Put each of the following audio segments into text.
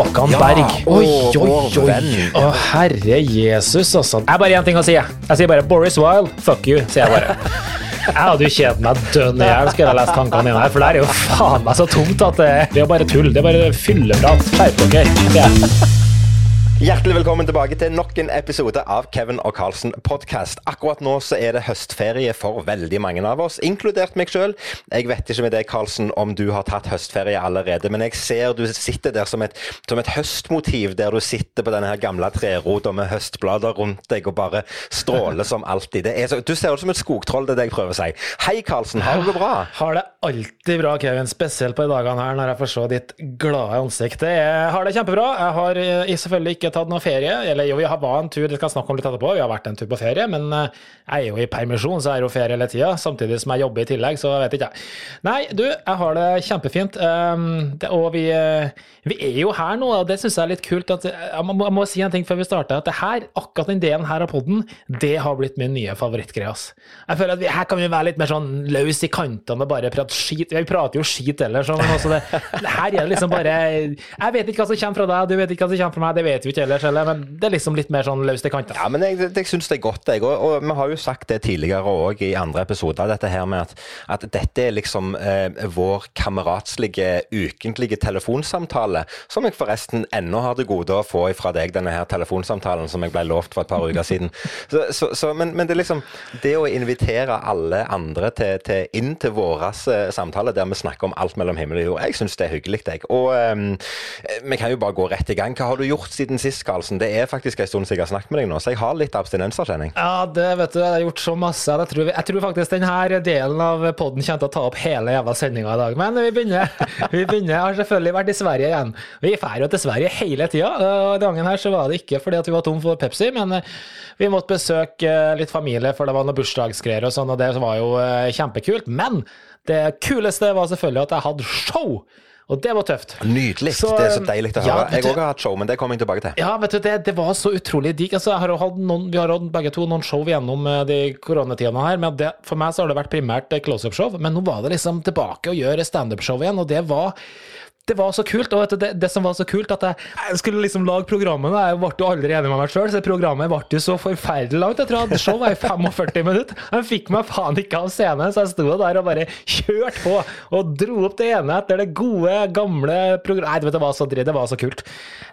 Håkan Berg. Oi, oi, oi. Å, herre Jesus, altså. Jeg er bare én ting å si. jeg. Jeg sier bare Boris Wilde, fuck you, sier jeg bare. Jeg hadde jo kjedet meg dønn i hjel skulle jeg lest tankene dine her, for det er jo faen meg så tungt at det, det er bare tull. Det er bare fylleprat. Skjerp dere. Hjertelig velkommen tilbake til nok en episode av Kevin og Carlsen podkast. Akkurat nå så er det høstferie for veldig mange av oss, inkludert meg sjøl. Jeg vet ikke med deg, Carlsen, om du har tatt høstferie allerede, men jeg ser du sitter der som et, som et høstmotiv, der du sitter på denne her gamle trerota med høstblader rundt deg og bare stråler som alltid. Så, du ser ut som et skogtroll, det er det jeg prøver å si. Hei, Carlsen, har du det bra? Har det alltid bra, Kevin. Spesielt på de dagene her når jeg får se ditt glade ansikt. Er, har det kjempebra. Jeg har eh, selvfølgelig ikke tatt noe ferie. Eller jo, vi har var en tur, det skal jeg snakke om litt etterpå. Vi har vært en tur på ferie, men eh, jeg er jo i permisjon, så jeg er jo ferie hele tida. Samtidig som jeg jobber i tillegg, så vet ikke jeg. Nei, du, jeg har det kjempefint. Det, og vi, eh, vi er jo her nå, og det syns jeg er litt kult. At, jeg, må, jeg må si en ting før vi starter. At det her, akkurat den delen her av podden, det har blitt min nye favorittgreie. Jeg føler at vi, Her kan vi være litt mer sånn løs i kantene og bare prate skit. Vi prater jo skit ellers, men det, her er det liksom bare Jeg vet ikke hva som kommer fra deg, du vet ikke hva som kommer fra meg, det vet vi ikke ellers heller, men det er liksom litt mer sånn løst i kantene. Ja, men jeg, jeg syns det er godt, jeg. Og, og vi har jo sagt det tidligere òg i andre episoder, dette her med at, at dette er liksom eh, vår kameratslige ukentlige telefonsamtale, som jeg forresten ennå har til gode å få fra deg, denne her telefonsamtalen som jeg ble lovt for et par uker siden. Så, så, så, men, men det er liksom det å invitere alle andre til, til, inn til våres eh, samtale der vi snakker om alt mellom himmel og jord, jeg syns det er hyggelig, jeg. Og um, vi kan jo bare gå rett i gang. Hva har du gjort siden sist, Karlsen? Det er faktisk en stund siden jeg har snakket med deg nå, så jeg har litt abstinenser. Ja, det vet du, jeg har gjort så masse. Jeg tror, jeg tror faktisk denne delen av podden kommer til å ta opp hele jævla sendinga i dag. Men vi begynner. Vi begynner. Jeg har selvfølgelig vært i Sverige igjen. Vi drar jo til Sverige hele tida. Denne gangen her så var det ikke fordi at vi var tom for Pepsi, men eh, vi måtte besøke eh, litt familie, for det var noen bursdagsgreier og sånn, og det var jo eh, kjempekult. Men det kuleste var selvfølgelig at jeg hadde show! Og det var tøft. Nydelig. Så, det er så deilig å ja, høre. jeg du- òg har hatt show, men det kommer jeg tilbake til. Ja, vet du, det, det var så utrolig digg. Altså, jeg noen, vi har hatt begge to noen show gjennom eh, de koronatidene her. Men det, for meg så har det vært primært close-up-show. Men nå var det liksom tilbake å gjøre standup-show igjen, og det var det var så kult, og vet det, det som var så kult, at jeg, jeg skulle liksom lage programmet. da. Jeg ble jo aldri enig med meg sjøl, så programmet ble jo så forferdelig langt. Jeg tror jeg hadde show i 45 minutter. Jeg fikk meg faen ikke av scenen, så jeg sto der og bare kjørte på og dro opp det ene etter det gode, gamle programmet. Nei, vet, det var så dritt, det var så kult.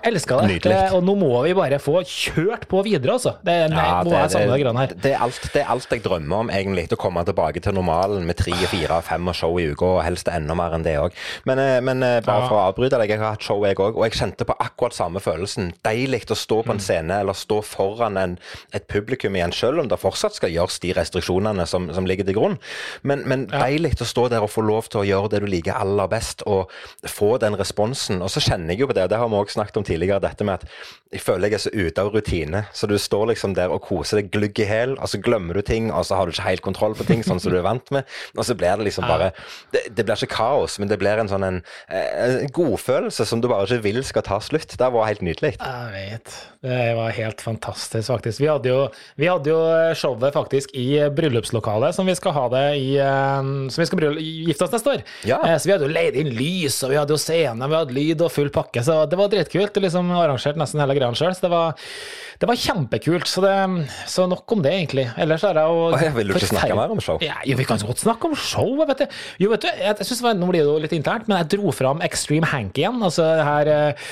Elska det. Det. Og nå må vi bare få kjørt på videre, altså. Det, nei, Ja, må være samme greiene her. det, er alt, det er alt jeg drømmer om, egentlig. Å komme tilbake til normalen med tre, fire, fem og show i uka, og helst enda mer enn det òg. Men, eh, men eh, bare. For å avbryte deg, jeg har hatt show, jeg òg, og jeg kjente på akkurat samme følelsen. Deilig å stå Mm. på en scene eller stå foran en, et publikum igjen, selv om det fortsatt skal gjøres de restriksjonene som, som ligger til grunn. Men, men deilig å stå der og få lov til å gjøre det du liker aller best, og få den responsen. Og så kjenner jeg jo på det, og det har vi også snakket om tidligere, dette med at jeg føler jeg er så ute av rutine. Så du står liksom der og koser deg glugg i hæl, og så glemmer du ting, og så har du ikke helt kontroll på ting, sånn som du er vant med. Og så blir det liksom bare Det, det blir ikke kaos, men det blir en sånn en, eh, en godfølelse som du bare ikke vil skal ta slutt. Det var helt nydelig. Jeg vet. Det var helt fantastisk, faktisk. Vi hadde jo, vi hadde jo showet faktisk i bryllupslokalet, som vi skal ha det i eh, Som vi skal gifte oss neste år. Ja. Eh, Så vi hadde jo leid inn lys, og vi hadde jo scene, vi hadde lyd og full pakke. Så det var dritkult. Liksom arrangerte nesten hele greia sjøl. Så det var, det var kjempekult. Så, det, så nok om det, egentlig. Ellers er det jo ja, vil du ikke snakke mer om show? Ja, jo, vi kan godt snakke om show. Vet du. Jo, vet du, jeg, jeg synes det var, Nå blir det jo litt internt, men jeg dro fram Extreme Hank igjen. Altså det her eh,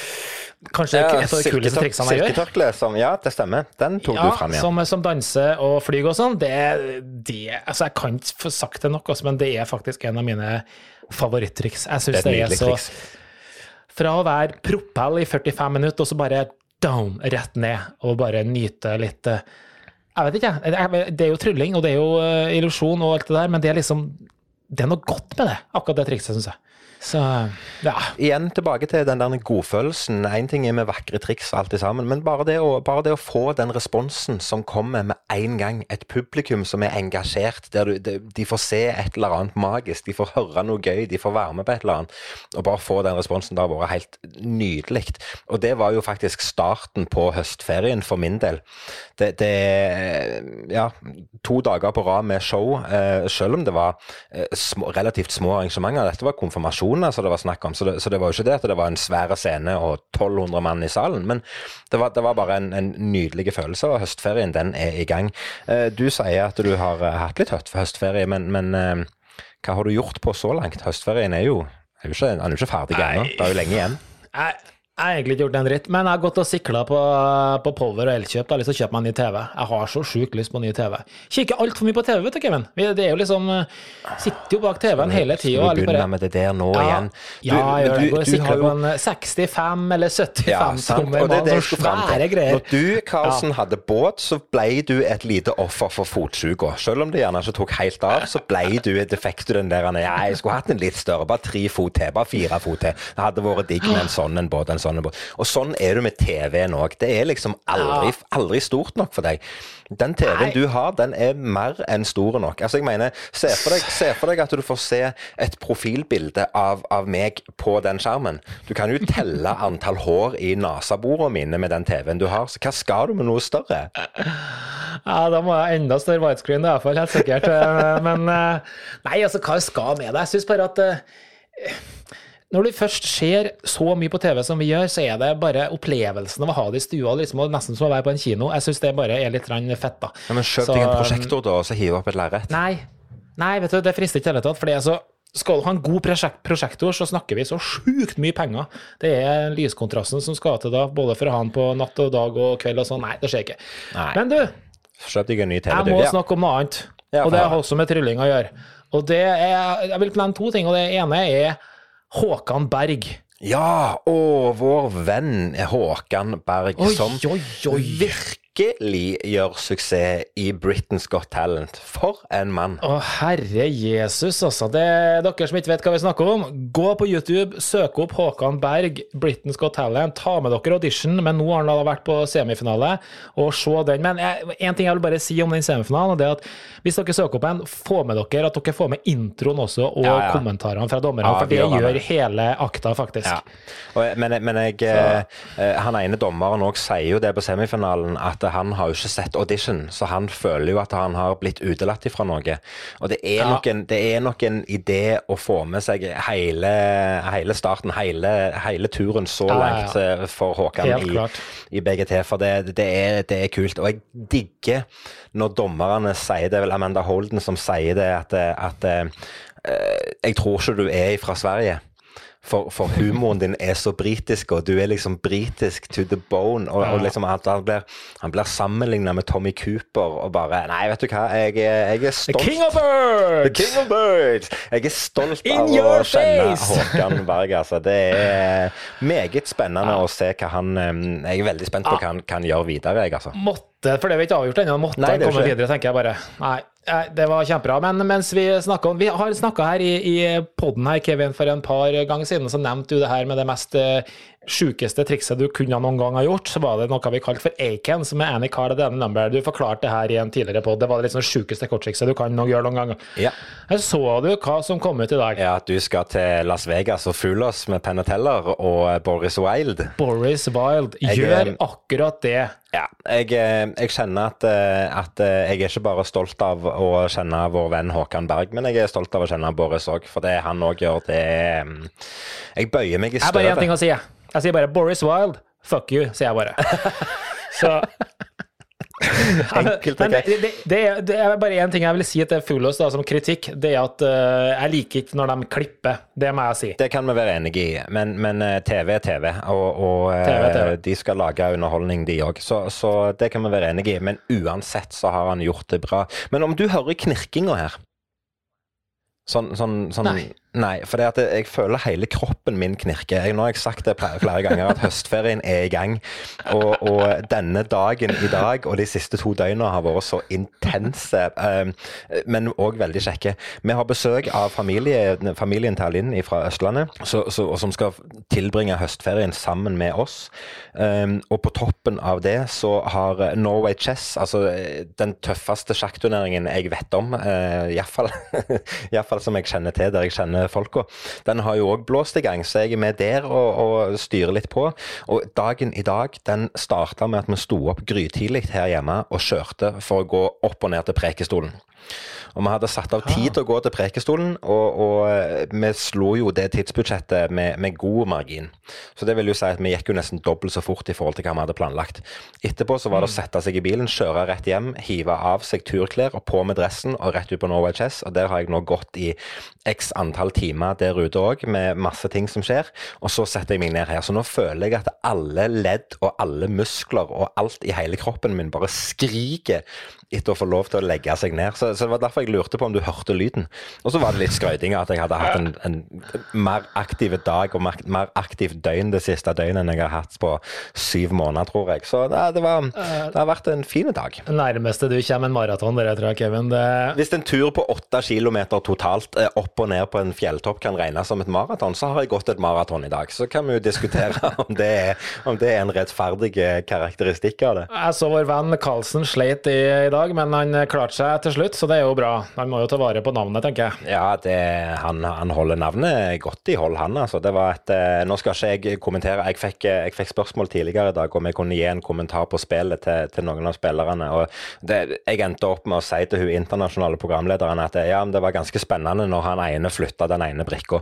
Kanskje Ja, et av de kuleste triksene jeg gjør. Silketørkle som Ja, det stemmer. Den tok Ja, du fram igjen. som, som danser og flyger og sånn, det, det Altså, jeg kan ikke få sagt det nok, også, men det er faktisk en av mine favorittriks. Jeg Det er det er så triks. Fra å være propell i 45 minutter, og så bare down, rett ned, og bare nyte litt eh, Jeg vet ikke, jeg. Det er jo trylling, og det er jo eh, illusjon og alt det der, men det er liksom Det er noe godt med det, akkurat det trikset, syns jeg. Så ja. Igjen tilbake til den der godfølelsen. Én ting er med vakre triks og alt det sammen, men bare det, å, bare det å få den responsen som kommer med en gang. Et publikum som er engasjert, der du, de, de får se et eller annet magisk, de får høre noe gøy, de får være med på et eller annet. Og bare få den responsen, det har vært helt nydelig. Og det var jo faktisk starten på høstferien for min del. Det, det Ja, to dager på rad med show, eh, selv om det var eh, små, relativt små arrangementer. Dette var konfirmasjon personer som det var snakk om. Så det, så det var jo ikke det at det var en svær scene og 1200 mann i salen. Men det var, det var bare en, en nydelig følelse, og høstferien den er i gang. Eh, du sier at du har eh, hatt litt høtt høstferie, men, men eh, hva har du gjort på så langt? Høstferien er jo, er jo ikke, er jo ikke ferdig ennå. Det er jo lenge igjen. Jeg, jeg har egentlig ikke gjort en dritt, men jeg har gått og sikla på, på Power og Elkjøp. Jeg har lyst til å kjøpe meg en ny TV. Jeg har så sjukt lyst på en ny TV. Kikker altfor mye på TV, vet du, Kevin. Vi- Det er jo liksom eh, Sitter jo bak TV-en hele tida. Skal vi begynne med det der nå ja, igjen? Du- ja, jeg gjør det. Går og sikler på en eh, 65 eller 75 Ja, det er det jeg skulle fram til. Når du, Karlsen, hadde båt, så ble du et lite offer for fotsuga. Selv om det gjerne ikke tok helt av, så ble du det fikk du den der Ja, jeg skulle hatt en litt større, bare tre fot til, bare fire fot til. Det hadde vært digg med en sånn en båt, en sånn en båt. Og sånn er du med TV-en òg. Det er liksom aldri, aldri stort nok for deg. Den TV-en du har, den er mer enn stor nok. Altså, jeg mener, se for deg, se for deg at du får se et profilbilde av, av meg på den skjermen. Du kan jo telle antall hår i nasaborene mine med den TV-en du har, så hva skal du med noe større? Ja, da må jeg ha enda større widescreen, det er iallfall helt sikkert. Eh, Men eh, nei, altså, hva skal med det? Jeg syns bare at eh, når du først ser så mye på TV som vi gjør, så er det bare opplevelsen av å ha det i stua, liksom, og nesten som å være på en kino. Jeg syns det bare er litt fett, da. Ja, men Kjøp deg en prosjektor, da, og så hiv opp et lerret. Nei, nei, vet du, det frister ikke i det hele tatt. For det er så skal du ha en god prosjekt, prosjektor, så snakker vi så sjukt mye penger. Det er lyskontrasten som skal til da, både for å ha den på natt og dag og kveld og sånn. Nei, det skjer ikke. Nei. Men du, Kjøp deg en ny jeg må snakke om noe annet. Ja, og det har også med trylling å gjøre. Og det er, jeg vil nevne to ting, og det ene er Håkan Berg. ja, og vår venn Håkan Berg, Oi, som oi, oi. virkelig gjør suksess i Britain's Got Talent. For en mann. Å, herre Jesus, altså. Det er dere som ikke vet hva vi snakker om, gå på YouTube, søk opp Håkan Berg, Britain's Got Talent. Ta med dere audition, men nå har han da vært på semifinale, og se den. Men én ting jeg vil bare si om den semifinalen, det er at hvis dere søker opp en, få med dere at dere får med introen også, og Ja, ja. kommentarene fra dommerne, Ja, for det gjør det. hele akta, faktisk. Og, men men jeg, eh, eh, han ene dommeren òg sier jo det på semifinalen, at han har jo ikke sett audition, så han føler jo at han har blitt utelatt ifra noe. Og det er, Ja. nok, en, det er nok en idé å få med seg hele, hele starten, hele, hele turen så Ja, langt ja. eh, for Håkan i, i BGT, for det, det, er, det er kult. Og jeg digger når dommerne sier det, vel Amanda Holden som sier det, at, at eh, jeg tror ikke du er fra Sverige. For, for humoren din er så britisk, og du er liksom britisk to the bone. Og, og liksom at han blir, han blir sammenligna med Tommy Cooper og bare Nei, vet du hva, jeg, jeg er stolt. King of birds! The King of Birds! Jeg er stolt In av å face! kjenne! Håkan Berg. Altså. Det er meget spennende å se hva han Jeg er veldig spent på hva han kan gjøre videre, jeg, altså. Måtte, for det er vi ikke avgjort ennå, måtte Nei, han komme ikke. videre, tenker jeg bare. Nei, nei, det var kjempebra. Men mens vi snakka om Vi har snakka her i, i poden her, Kevin, for en par ganger siden, så nevnte du det her med det mest eh, sjukeste trikset du kunne noen gang ha gjort. Så var det noe vi kalte for Aiken, som er Annie Carl the Number. Du forklarte det her i en tidligere pod. Det var det liksom det sjukeste korttrikset du kan nok gjøre noen gang. Ja. Jeg så du hva som kom ut i dag. ja, at du skal til Las Vegas og fugle oss med Penn Teller og Boris Wilde. Boris Wilde gjør jeg, akkurat det. Ja, jeg, eh, jeg kjenner at, eh, at eh, jeg er ikke bare stolt av å kjenne vår venn Håkan Berg, men jeg er stolt av å kjenne Boris òg, for det han òg gjør, det Jeg bøyer meg i Jeg har bare én ting å si. jeg. Jeg sier bare Boris Wilde, fuck you, sier jeg bare. Så Enkelt og greit. det, det, det, er, bare én ting jeg vil si til Fulos som kritikk. Det er at uh, jeg liker ikke når de klipper. Det må jeg si. Det kan vi være enige i, men, men eh, TV er TV, og, og eh, TV TV. de skal lage underholdning, de òg. Så, så det kan vi være enige i. Men uansett så har han gjort det bra. Men om du hører knirkinga her Sånn, sånn, sånn Nei. Nei, for det at jeg føler hele kroppen min knirker. Jeg, nå har jeg sagt det flere ganger, at høstferien er i gang. Og, og denne dagen i dag og de siste to døgnene har vært så intense, eh, men òg veldig kjekke. Vi har besøk av familie, familien til Alinn fra Østlandet, så, så, som skal tilbringe høstferien sammen med oss. Um, og på toppen av det så har Norway Chess, altså eh, den tøffeste sjakkturneringen jeg vet om, uh, iallfall som jeg kjenner til, der jeg kjenner folka, den har jo òg blåst i gang, så jeg er med der og, og styrer litt på. Og dagen i dag den starta med at vi sto opp grytidlig her hjemme og kjørte for å gå opp og ned til Prekestolen. Og vi hadde satt av tid til å gå til Prekestolen, og, og eh, vi slo jo det tidsbudsjettet med, med god margin. Så det vil jo si at vi gikk jo nesten dobbelt så fort i forhold til hva vi hadde planlagt. Etterpå så var det å sette seg i bilen, kjøre rett hjem, hive av seg turklær og på med dressen og rett ut på Norway Chess. Og der har jeg nå gått i x antall timer der ute òg, med masse ting som skjer. Og så setter jeg meg ned her. Så nå føler jeg at alle ledd og alle muskler og alt i hele kroppen min bare skriker etter å få lov til å legge seg ned. Så, så det var derfor jeg lurte på om du hørte lyden. Og så var det litt skrøyting at jeg hadde hatt en, en mer aktiv dag og mer, mer aktivt døgn det siste døgnet enn jeg har hatt på syv måneder, tror jeg. Så det, det, var, det har vært en fin dag. Nærmeste du kommer en maraton, det tror jeg, Kevin. Det... Hvis en tur på åtte kilometer totalt eh, opp og ned på en fjelltopp kan regnes som et maraton, så har jeg gått et maraton i dag. Så kan vi jo diskutere om det er, om det er en rettferdig karakteristikk av det. Jeg så vår venn Karlsen sleit i, i dag, men han klarte seg til slutt, så det er jo bra. Han må jo ta vare på navnet, tenker jeg. Ja, det, han, han, holder navnet godt i hold, han. altså. Det var et, eh, nå skal ikke jeg kommentere. Jeg fikk, jeg fikk spørsmål tidligere i dag om jeg kunne gi en kommentar på spillet til, til noen av spillerne. og det, Jeg endte opp med å si til hun internasjonale programlederen at ja, det var ganske spennende når han ene flytta den ene brikka.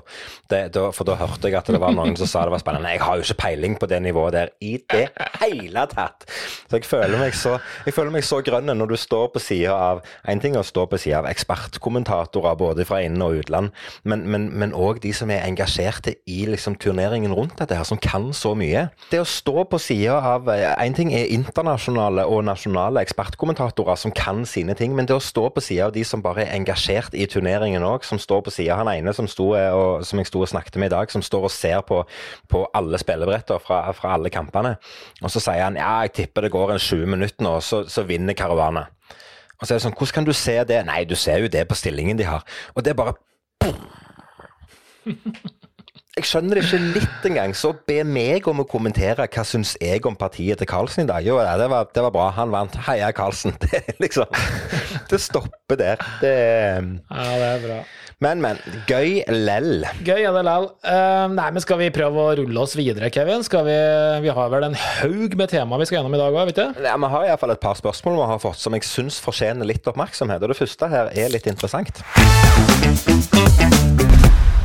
For da hørte jeg at det var noen som sa det var spennende. Jeg har jo ikke peiling på det nivået der i det hele tatt. Så jeg føler meg så, jeg føler meg så grønn når du står på sida av En ting er å stå på sida av ekspertkommentatorer både fra inn- og utland, men òg de som er engasjerte i liksom, turneringen rundt dette her, som kan så mye. Det å stå på sida av En ting er internasjonale og nasjonale ekspertkommentatorer som kan sine ting, men det å stå på sida av de som bare er engasjert i turneringen òg, som står på sida Han ene som, sto, og, som jeg sto og snakket med i dag, som står og ser på, på alle spillebretter fra, fra alle kampene. Og så sier han ja, jeg tipper det går en 20 minutter nå, så, så vinner Caravana. Og så er det sånn, hvordan kan du se det? Nei, du ser jo det på stillingen de har. Og det er bare Jeg skjønner det ikke litt engang. Så be meg om å kommentere hva syns jeg om partiet til Karlsen i dag. Jo, det var, det var bra. Han vant. Heia Karlsen. Det liksom Det stopper der. Det Ja, det er bra. Men, men. Gøy lell. Gøy er det lell. Uh, nei, men skal vi prøve å rulle oss videre, Kevin? Skal vi, vi har vel en haug med tema vi skal gjennom i dag òg, vet du? Ja, vi har iallfall et par spørsmål vi har fått som jeg syns fortjener litt oppmerksomhet. Og det første her er litt interessant.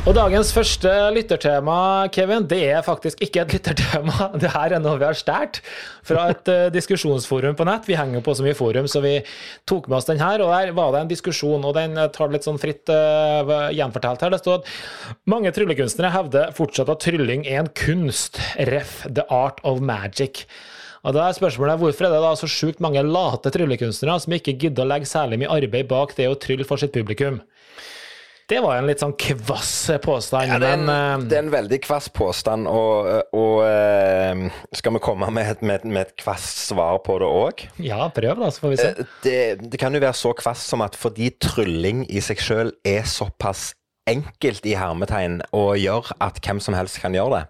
Og dagens første lyttertema, Kevin, det er faktisk ikke et lyttertema. Det her er noe vi har stjålet fra et uh, diskusjonsforum på nett. Vi henger på så mye forum, så vi tok med oss den her. Og der var det en diskusjon, og den tar litt sånn fritt uh, gjenfortalt her. Det står at mange tryllekunstnere hevder fortsatt at trylling er en kunst. Ref. The Art of Magic. Og da er spørsmålet Hvorfor er det da så sjukt mange late tryllekunstnere som ikke gidder å legge særlig mye arbeid bak det å trylle for sitt publikum? Det var en litt sånn kvass påstand. Ja, det, er en, men, det er en veldig kvass påstand, og, og skal vi komme med et, med, med et kvass svar på det òg? Ja, prøv, da, så får vi se. Det, det kan jo være så kvass som at fordi trylling i seg sjøl er såpass enkelt i hermetegn å gjøre at hvem som helst kan gjøre det.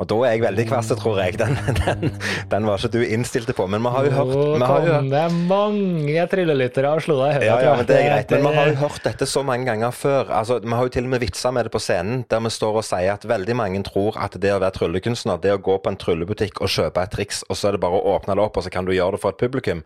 Og da er jeg veldig kvass, tror jeg. Den, den, den, var ikke du innstilt på. Men vi har jo hørt Nå kom jo, det mange trillelyttere og slo deg i hodet. Ja, ja, men det er greit. Men vi har jo hørt dette så mange ganger før. Altså, Vi har jo til og med vitsa med det på scenen, der vi står og sier at veldig mange tror at det å være tryllekunstner, det å gå på en tryllebutikk og kjøpe et triks, og så er det bare å åpne det opp, og så kan du gjøre det for et publikum.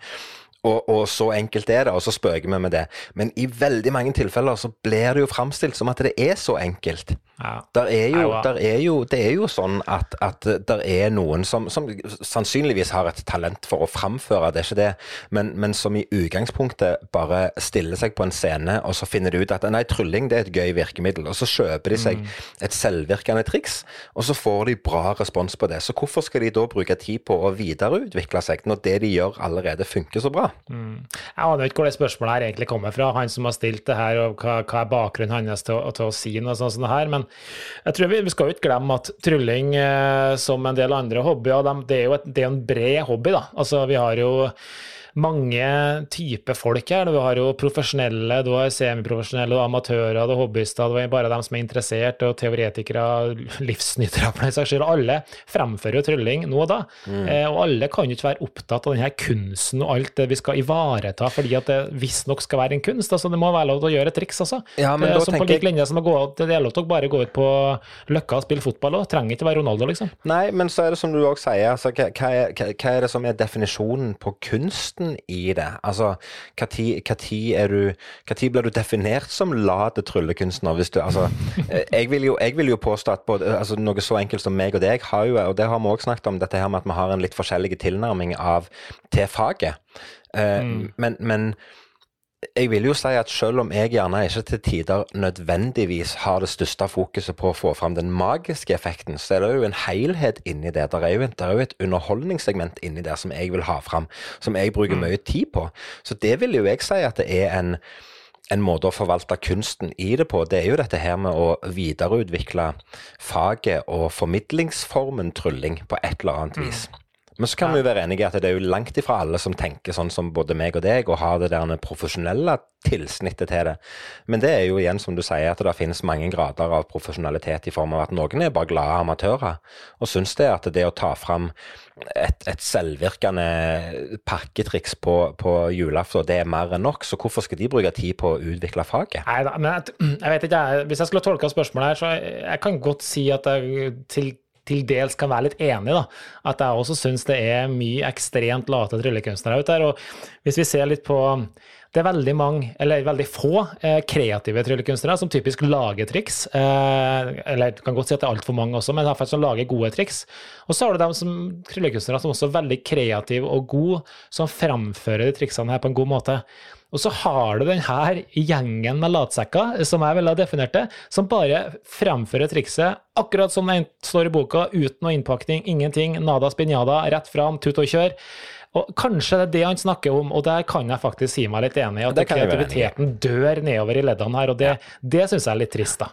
Og, og, så enkelt er det, og så spøker vi med det. Men i veldig mange tilfeller så blir det jo framstilt som at det er så enkelt. Ja. Der er jo, der er jo, det er jo sånn at, at det er noen som, som, sannsynligvis har et talent for å framføre, det er ikke det, men, men, som i utgangspunktet bare stiller seg på en scene, og så finner de ut at nei, trylling det er et gøy virkemiddel. Og så kjøper de seg mm. et selvvirkende triks, og så får de bra respons på det. Så hvorfor skal de da bruke tid på å videreutvikle seg, når det de gjør allerede funker så bra? Mm. Jeg aner ikke hvor det spørsmålet her egentlig kommer fra, han som har stilt det her, og hva, hva er bakgrunnen hans til, til, å si noe sånt som det her. Men jeg tror vi, vi skal jo ikke glemme at trylling, eh, som en del andre hobbyer, de, det er jo et, det er en bred hobby. da. Altså, vi har jo mange typer folk her. Du har jo profesjonelle, du har semiprofesjonelle, du har amatører, du har hobbyister, du har bare dem som er interessert, og teoretikere, livsnytere for den saks skyld. Alle fremfører jo trylling nå og da. Mm. Eh, og alle kan jo ikke være opptatt av denne kunsten og alt det vi skal ivareta fordi at det visstnok skal være en kunst. altså Det må være lov til å gjøre et triks, altså. Ja, men det, som på lik linje som å gå, det er lov til å bare gå ut på Løkka og spille fotball òg. Trenger ikke være Ronaldo, liksom. Nei, men så er det som du òg sier, altså, hva, hva, hva, er, det som er definisjonen på kunsten? Graden i det? Altså, når blir du definert som late tryllekunstner? Hvis du, altså, eh, jeg, vil jo, jeg vil jo påstå at både, altså, noe så enkelt som meg og deg har jo, og det har vi også snakket om, dette her med at vi har en litt forskjellig tilnærming av, til faget. Uh, mm. men, men jeg vil jo si at selv om jeg gjerne ikke til tider nødvendigvis har det største fokuset på å få fram den magiske effekten, så er det jo en helhet inni det. Det er jo, det er jo et underholdningssegment inni der som jeg vil ha fram, som jeg bruker mm. mye tid på. Så det vil jo jeg si at det er en, en måte å forvalte kunsten i det på, det er jo dette her med å videreutvikle faget og formidlingsformen trylling på et eller annet mm. vis. Mm. Men så kan vi jo være enige i at det er jo langt ifra alle som tenker sånn som både meg og deg, og har det der profesjonelle tilsnittet til det. Men det er jo igjen, som du sier, at det finnes mange grader av profesjonalitet i form av at noen er bare glade amatører, og syns det at det å ta fram et, et selvvirkende pakketriks på, på julaften, det er mer enn nok. Så hvorfor skal de bruke tid på å utvikle faget? Nei da, men jeg, jeg vet ikke, hvis jeg skulle tolka spørsmålet her, så jeg kan godt si at jeg til til dels kan være litt enig, da. At jeg også syns det er mye ekstremt late tryllekunstnere ute der. Og hvis vi ser litt på det er veldig mange, eller veldig få, eh, kreative tryllekunstnere som typisk lager triks. Eh, eller jeg kan godt si at det er altfor mange også, men iallfall som lager gode triks. Og så har du dem som tryllekunstnere som også er veldig kreative og gode, som framfører de triksene her på en god måte. Og så har du denne gjengen med latsekker, som jeg ville ha definert det, som bare fremfører trikset akkurat som det står i boka, uten noe innpakning, ingenting, nada spinjada, rett fram, tut og kjør. Og Kanskje det er det han snakker om, og der kan jeg faktisk si meg litt enig i. At kreativiteten dør nedover i leddene her, og det, det syns jeg er litt trist, da.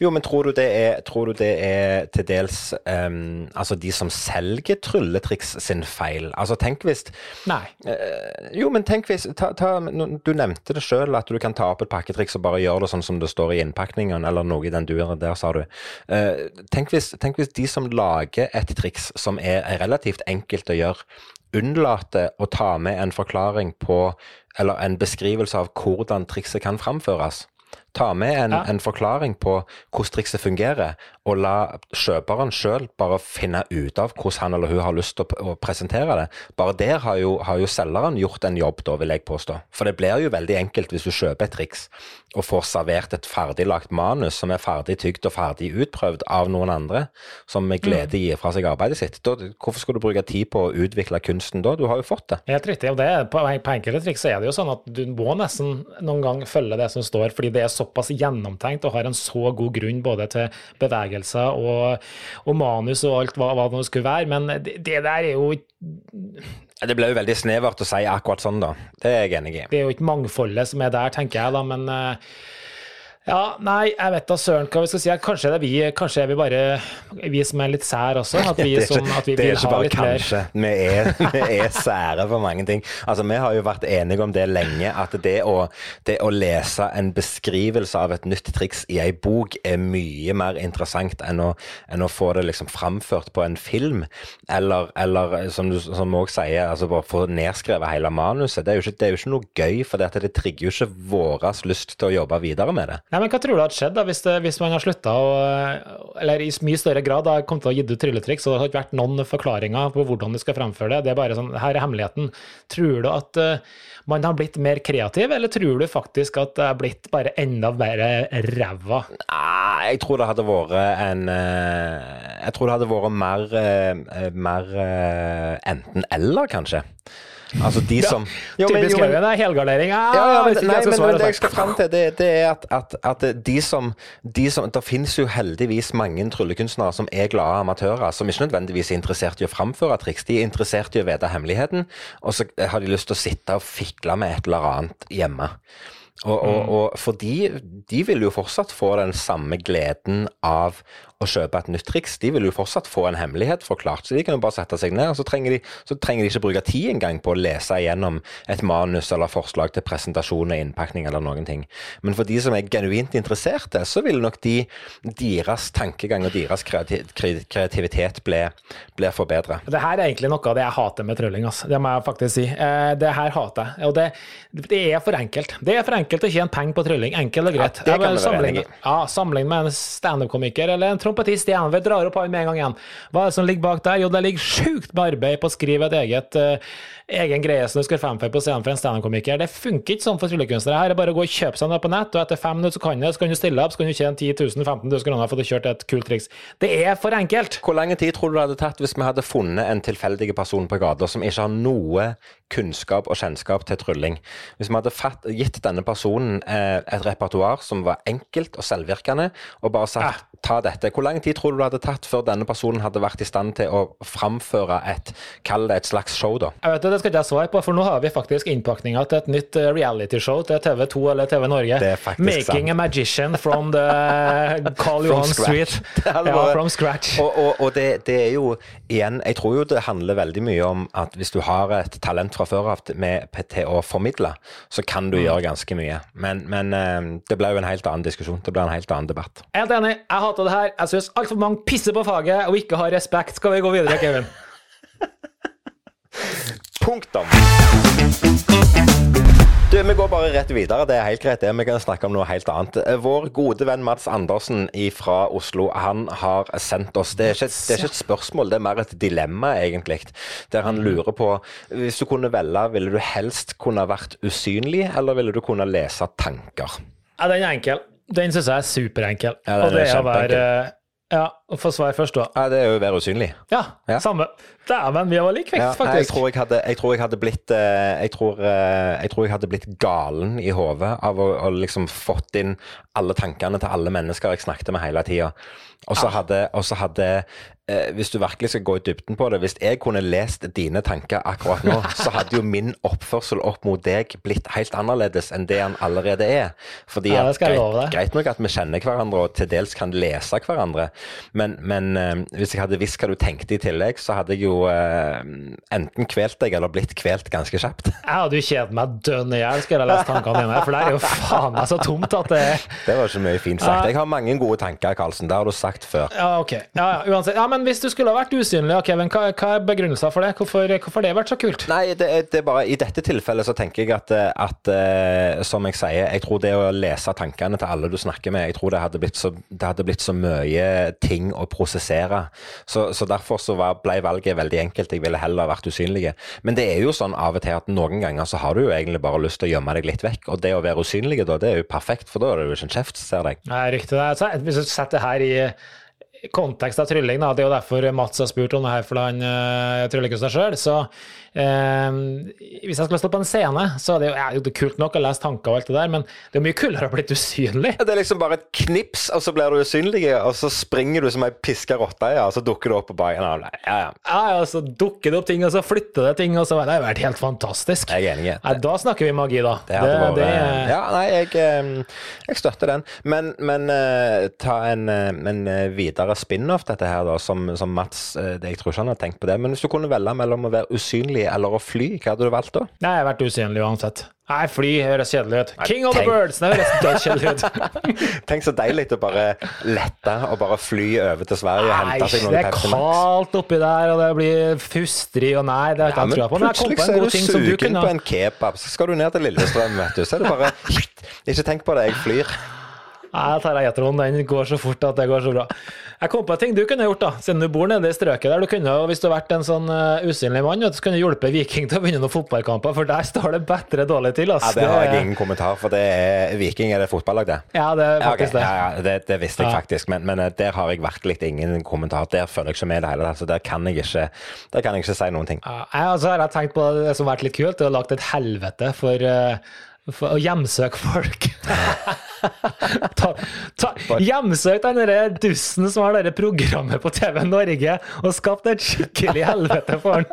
Jo, men tror du det er, du det er til dels um, altså de som selger trylletriks sin feil? Altså, tenk hvis Nei. Uh, jo, men tenk hvis ta, ta, Du nevnte det sjøl, at du kan ta opp et pakketriks og bare gjøre det sånn som det står i innpakningen, eller noe i den duren der, sa du. Uh, tenk, hvis, tenk hvis de som lager et triks som er relativt enkelt å gjøre, unnlater å ta med en forklaring på, eller en beskrivelse av hvordan trikset kan framføres. Ta med en, ja. en forklaring på hvordan trikset fungerer, og la kjøperen sjøl bare finne ut av hvordan han eller hun har lyst til å, å presentere det. Bare der har jo, har jo, selgeren gjort en jobb, da, vil jeg påstå. For det blir jo veldig enkelt hvis du kjøper et triks og får servert et ferdiglagt manus som er ferdig tygd og ferdig utprøvd av noen andre, som med glede mm. gir fra seg arbeidet sitt. Da, hvorfor skal du bruke tid på å utvikle kunsten da? Du har jo fått det. Helt riktig. og det, På, på enkelte triks er det jo sånn at du må nesten noen gang følge det som står, fordi det er såpass gjennomtenkt og har en så god grunn både til bevegelse bevegelser og, og manus og alt hva, hva, det skulle være. Men det, det der er jo det ble jo veldig snevert å si akkurat sånn, da. Det er jeg enig i. Det er jo ikke mangfoldet som er der, tenker jeg, da. Men uh, ja, nei, jeg vet da søren hva vi skal si. Kanskje er, vi, kanskje er vi bare vi som er litt sær også. At vi, som, at vi vil ha litt kanskje. vi er, vi er sære for mange ting. Altså, Vi har jo vært enige om det lenge, at det å, det å lese en beskrivelse av et nytt triks i ei bok er mye mer interessant enn å, enn å få det liksom framført på en film. Eller, eller som du som også sier, altså bare få nedskrevet hele manuset. Det er jo ikke, det er jo ikke noe gøy, for det, det trigger jo ikke vår lyst til å jobbe videre med det. Nei, men Hva tror du hadde skjedd da, hvis, det, hvis man har slutta å Eller i mye større grad da, kommet til å gi ut trylletriks, og det har ikke vært noen forklaringer på hvordan du skal fremføre det. Det er bare sånn Her er hemmeligheten. Tror du at uh, man har blitt mer kreativ, eller tror du faktisk at det er blitt bare enda mer ræva? Nei, jeg tror det hadde vært en uh, Jeg tror det hadde vært mer, uh, mer enten-eller, kanskje. Altså de som ja, Typisk Haugen er helgardering. Ah, ja, ja, men, nei, men, men, det jeg skal fram til, det, det er at, at, at, de som, de som Det finnes jo heldigvis mange tryllekunstnere som er glade amatører, som ikke nødvendigvis er interessert i å framføre triks. De er interessert i å vite hemmeligheten, og så har de lyst til å sitte og fikle med et eller annet hjemme. Og, og, mm. og, for de, de, vil jo fortsatt få den samme gleden av å kjøpe et nytt triks. De vil jo fortsatt få en hemmelighet forklart, så de kan jo bare sette seg ned. og Så trenger de, så trenger de ikke bruke tid engang på å lese igjennom et manus eller forslag til presentasjon og innpakning eller noen ting. Men for de som er genuint interesserte, så vil nok de, deres tankegang og deres kreativitet bli, bli forbedra. Det her er egentlig noe av det jeg hater med trylling, altså. det må jeg faktisk si. Eh, det her hater jeg. Og det, det, er for enkelt. Det er for enkelt å tjene penger på trylling. Enkelt og greit. Ja, det kan Jeg enige. Ja, Sammenlign med en standup-komiker eller en trompetist igjen. Vi drar opp han med en gang igjen. Hva er det som ligger bak der? Jo, det ligger sjukt med arbeid på å skrive et eget uh, egen greie som du skal fremføre på scenen for en standup-komiker. Det funker ikke sånn for tryllekunstnere. Her er bare å gå og kjøpe seg noe på nett, og etter fem minutter så kan du, så kan du stille opp, så kan du tjene 10 000 15 000 kroner for å kjøre et kult triks. Det er for enkelt. Hvor lang tid tror du det hadde tatt hvis vi hadde funnet en tilfeldig person på gata som ikke har noe kunnskap og kjennskap til trylling? Hvis vi hadde fatt, gitt denne personen eh, et repertoar som var enkelt og selvvirkende, og bare sagt ta dette, hvor lang tid tror du det hadde tatt før denne personen hadde vært i stand til å framføre et, kall det et slags show, da? Jeg vet det, det skal ikke jeg svare på, for nå har vi faktisk innpakninga til et nytt eh, realityshow til TV2 eller TV Norge. Det er faktisk Making sant. a magician from the Carl Johan. Street. Ja, from scratch. Og, og, og det, det er jo igjen Jeg tror jo det handler veldig mye om at hvis du har et talent fra før av med, til å formidle, så kan Mm. du gjøre ganske mye. Men, men eh, det ble jo en helt annen diskusjon. Det ble en helt annen debatt. Helt enig, jeg hater det her. Jeg syns altfor mange pisser på faget og ikke har respekt. Skal vi gå videre, Kevin? Punktum! Du, Vi går bare rett videre. Det er helt greit. det. Vi kan snakke om noe helt annet. Vår gode venn Mats Andersen fra Oslo han har sendt oss Det er ikke, det er ikke et spørsmål, det er mer et dilemma, egentlig. Der han lurer på Hvis du kunne velge, ville du helst kunne vært usynlig, eller ville du kunne lese tanker? Ja, den er enkel. Den syns jeg er superenkel. Ja, og det er å være. Ja, få svar først, da. Ja, Det er jo å være usynlig. Ja, Ja. samme. Dæven, vi var like vekt, Ja, faktisk. jeg, tror jeg, hadde, jeg tror jeg hadde blitt eh, jeg tror, eh, jeg tror jeg hadde blitt galen i hodet av å, å liksom fått inn alle tankene til alle mennesker jeg snakket med hele tida. Og så hadde, og så hadde eh, Hvis du virkelig skal gå i dybden på det Hvis jeg kunne lest dine tanker akkurat nå, så hadde jo min oppførsel opp mot deg blitt helt annerledes enn det han allerede er. Fordi Ja, greit, greit nok at vi kjenner hverandre og til dels kan lese hverandre, men, men eh, hvis jeg hadde visst hva du tenkte i tillegg, så hadde jeg jo eh, enten kvelt deg eller blitt kvelt ganske kjapt. Jeg hadde jo kjedet meg dønn i hjel, skulle jeg lese tankene dine, for det er jo faen meg så tomt at det Det var ikke mye fint sagt. Jeg har mange gode tanker, Karlsen. Det har du sagt før. Ja, ok. Ja, ja, uansett. Ja, men hvis du skulle ha vært usynlig, Kevin, hva, hva er begrunnelsen for det? Hvorfor, hvorfor har det vært så kult? Nei, det det er bare I dette tilfellet så tenker jeg at, eh, at eh, som jeg sier, jeg tror det å lese tankene til alle du snakker med, jeg tror det hadde blitt så, det hadde blitt så mye ting å prosessere. Så, så derfor så var, ble valget veldig enkelt. Jeg ville heller vært usynlig. Men det er jo sånn av og til at noen ganger så har du jo egentlig bare lyst til å gjemme deg litt vekk. Og det å være usynlig da, det er jo perfekt, for da er det jo ikke en kjeft som ser deg. Nei, riktig. det. Hvis du setter her i kontekst av trylling, da, det er jo derfor Mats har spurt om det her, for han uh, seg sjøl. Så eh, hvis jeg skulle stå på en scene, så er det jo ja, det er kult nok å lese tanker og alt det der, men det er mye kulere å bli usynlig. Det er liksom bare et knips, og så blir du usynlig, og så springer du som ei piska rotte, ja, og så dukker du opp på bagen. Ja, ja, ja. Ja, ja, så dukker det opp ting, og så flytter det ting, og så Det har vært helt fantastisk. Jeg er enig. Nei, da snakker vi magi, da. Det hadde vært det- Ja, nei, jeg, eh, jeg støtter den. Men, men eh, ta en, eh, en eh, videre spin-off, dette her, da, som, som Mats eh, det- Jeg tror ikke han har tenkt på det. Men hvis du kunne velge mellom å være usynlig eller å fly, hva hadde du valgt da? Nei, jeg har vært usynlig uansett. Nei, fly høres kjedelig ut. King of the birds! Det høres dødskjedelig ut. Tenk så deilig å bare lette og bare fly over til Sverige og hente seg det noen er Pepsi Max. kaldt oppi der, og det blir fustrig og nei, det har ikke jeg men trua på. Men plutselig på så er du sugen på en kebab, så skal du ned til Lillestrøm, vet du. Så er det bare Ikke tenk på det, jeg flyr. Jeg tar Eteron, den går så fort at det går så bra. Jeg kom på en ting du kunne gjort, da, siden du bor nede i strøket der. Du kunne, Hvis du hadde vært en sånn uh, usynlig mann, så kunne du hjulpet Viking til å vinne noen fotballkamper, for der står det bedre dårlig til. Altså. Ja, Det har jeg ingen kommentar for. Det er Viking er det fotballag, det. Ja, det er faktisk det. ja, ja, det, det visste jeg faktisk, men, men eh, der har jeg virkelig ingen kommentar. Der følger jeg ikke med i det hele tatt. Så der kan jeg ikke, der kan jeg ikke si noen ting. Ja, jeg, altså, har tenkt på det som har vært litt kult, det har lagt et helvete for, eh, for å hjemsøke folk. ta, ta, hjemsøk den dusten som har det programmet på TV Norge, og skapt et skikkelig helvete for han.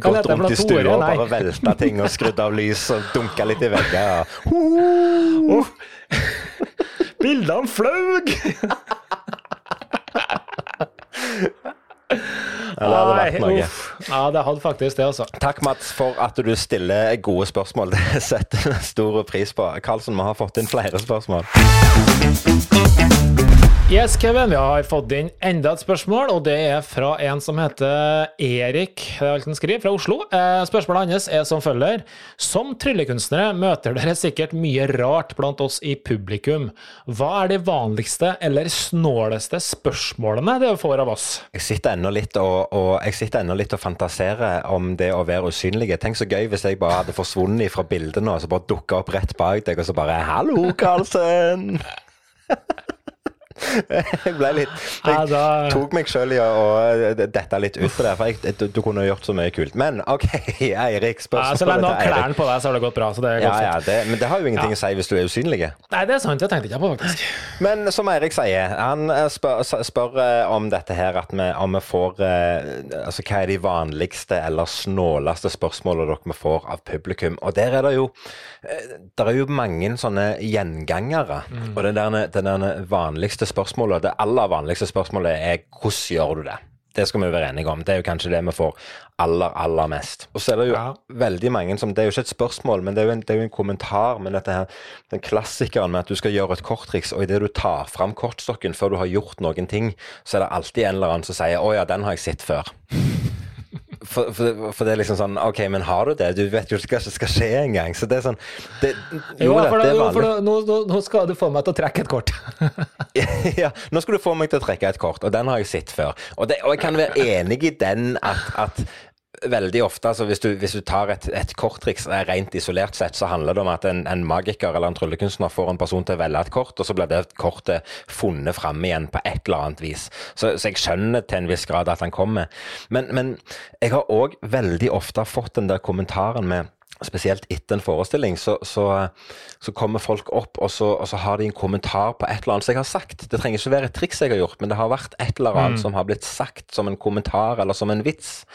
Gått rundt i stua og bare velta ting og skrudd av lys og dunka litt i veggen. Ja. Oh. Bildene flaug! Ja, det hadde vært noe. Ja, det hadde faktisk det, altså. Takk, Mats, for at du stiller gode spørsmål. Det setter stor pris på. Karlsen, vi har fått inn flere spørsmål. Yes, Kevin, vi har fått inn enda et spørsmål, og det er fra en som heter Erik det er alt han skriver, fra Oslo. Eh, Spørsmålet hans er som følger. Som tryllekunstnere møter dere sikkert mye rart blant oss i publikum. Hva er de vanligste eller snåleste spørsmålene dere får av oss? Jeg sitter ennå litt og, og, jeg sitter ennå litt og fantaserer om det å være usynlig. Tenk så gøy hvis jeg bare hadde forsvunnet fra bildet nå, og så bare dukka opp rett bak deg, og så bare 'Hallo, Karlsen'. Jeg ble litt Ja, Jeg tok meg sjøl i å å dette litt ut på det, for jeg, du, du kunne gjort så mye kult. Men OK, Eirik. Ja, har til Eirik. klærne på deg, så har det gått bra. Så det er Ja, ja, det, men det har jo ingenting å si hvis du er usynlig. Nei, det er sant. Det tenkte jeg ikke på, faktisk. Men som Eirik sier, han eh, spør, spør eh, om dette her, at vi, om vi får eh, Altså hva er de vanligste eller snåleste spørsmålene dere får av publikum? Og der er det jo eh, Der er jo mange sånne gjengangere. Og det der, den der vanligste spørsmålet, det aller vanligste spørsmålet er hvordan gjør du det? Det skal vi være enige om. Det er jo kanskje det vi får aller, aller mest. Og så er det jo Ja. veldig mange som Det er jo ikke et spørsmål, men det er jo en, er jo en kommentar. Men dette her, den klassikeren med at du skal gjøre et korttriks, og idet du tar fram kortstokken før du har gjort noen ting, så er det alltid en eller annen som sier 'Å ja, den har jeg sett før'. For, for, for det er liksom sånn OK, men har du det? Du vet jo ikke hva som skal skje engang. Så det er sånn det, Jo, da, for, det jo, for nå, nå, nå skal du få meg til å trekke et kort. ja, nå skal du få meg til å trekke et kort, og den har jeg sett før. Og, det, og jeg kan være enig i den at, at veldig ofte, altså hvis du, hvis du tar et, et korttriks eh, rent isolert sett, så handler det om at en, en magiker eller en tryllekunstner får en person til å velge et kort, og så blir det kortet funnet fram igjen på et eller annet vis. Så, så jeg skjønner til en viss grad at han kommer. Men, men jeg har òg veldig ofte fått den der kommentaren med Spesielt etter en forestilling, så, så, så kommer folk opp, og så, og så har de en kommentar på et eller annet som jeg har sagt. Det trenger ikke være et triks jeg har gjort, men det har vært et eller annet som har blitt sagt som en kommentar eller som en vits,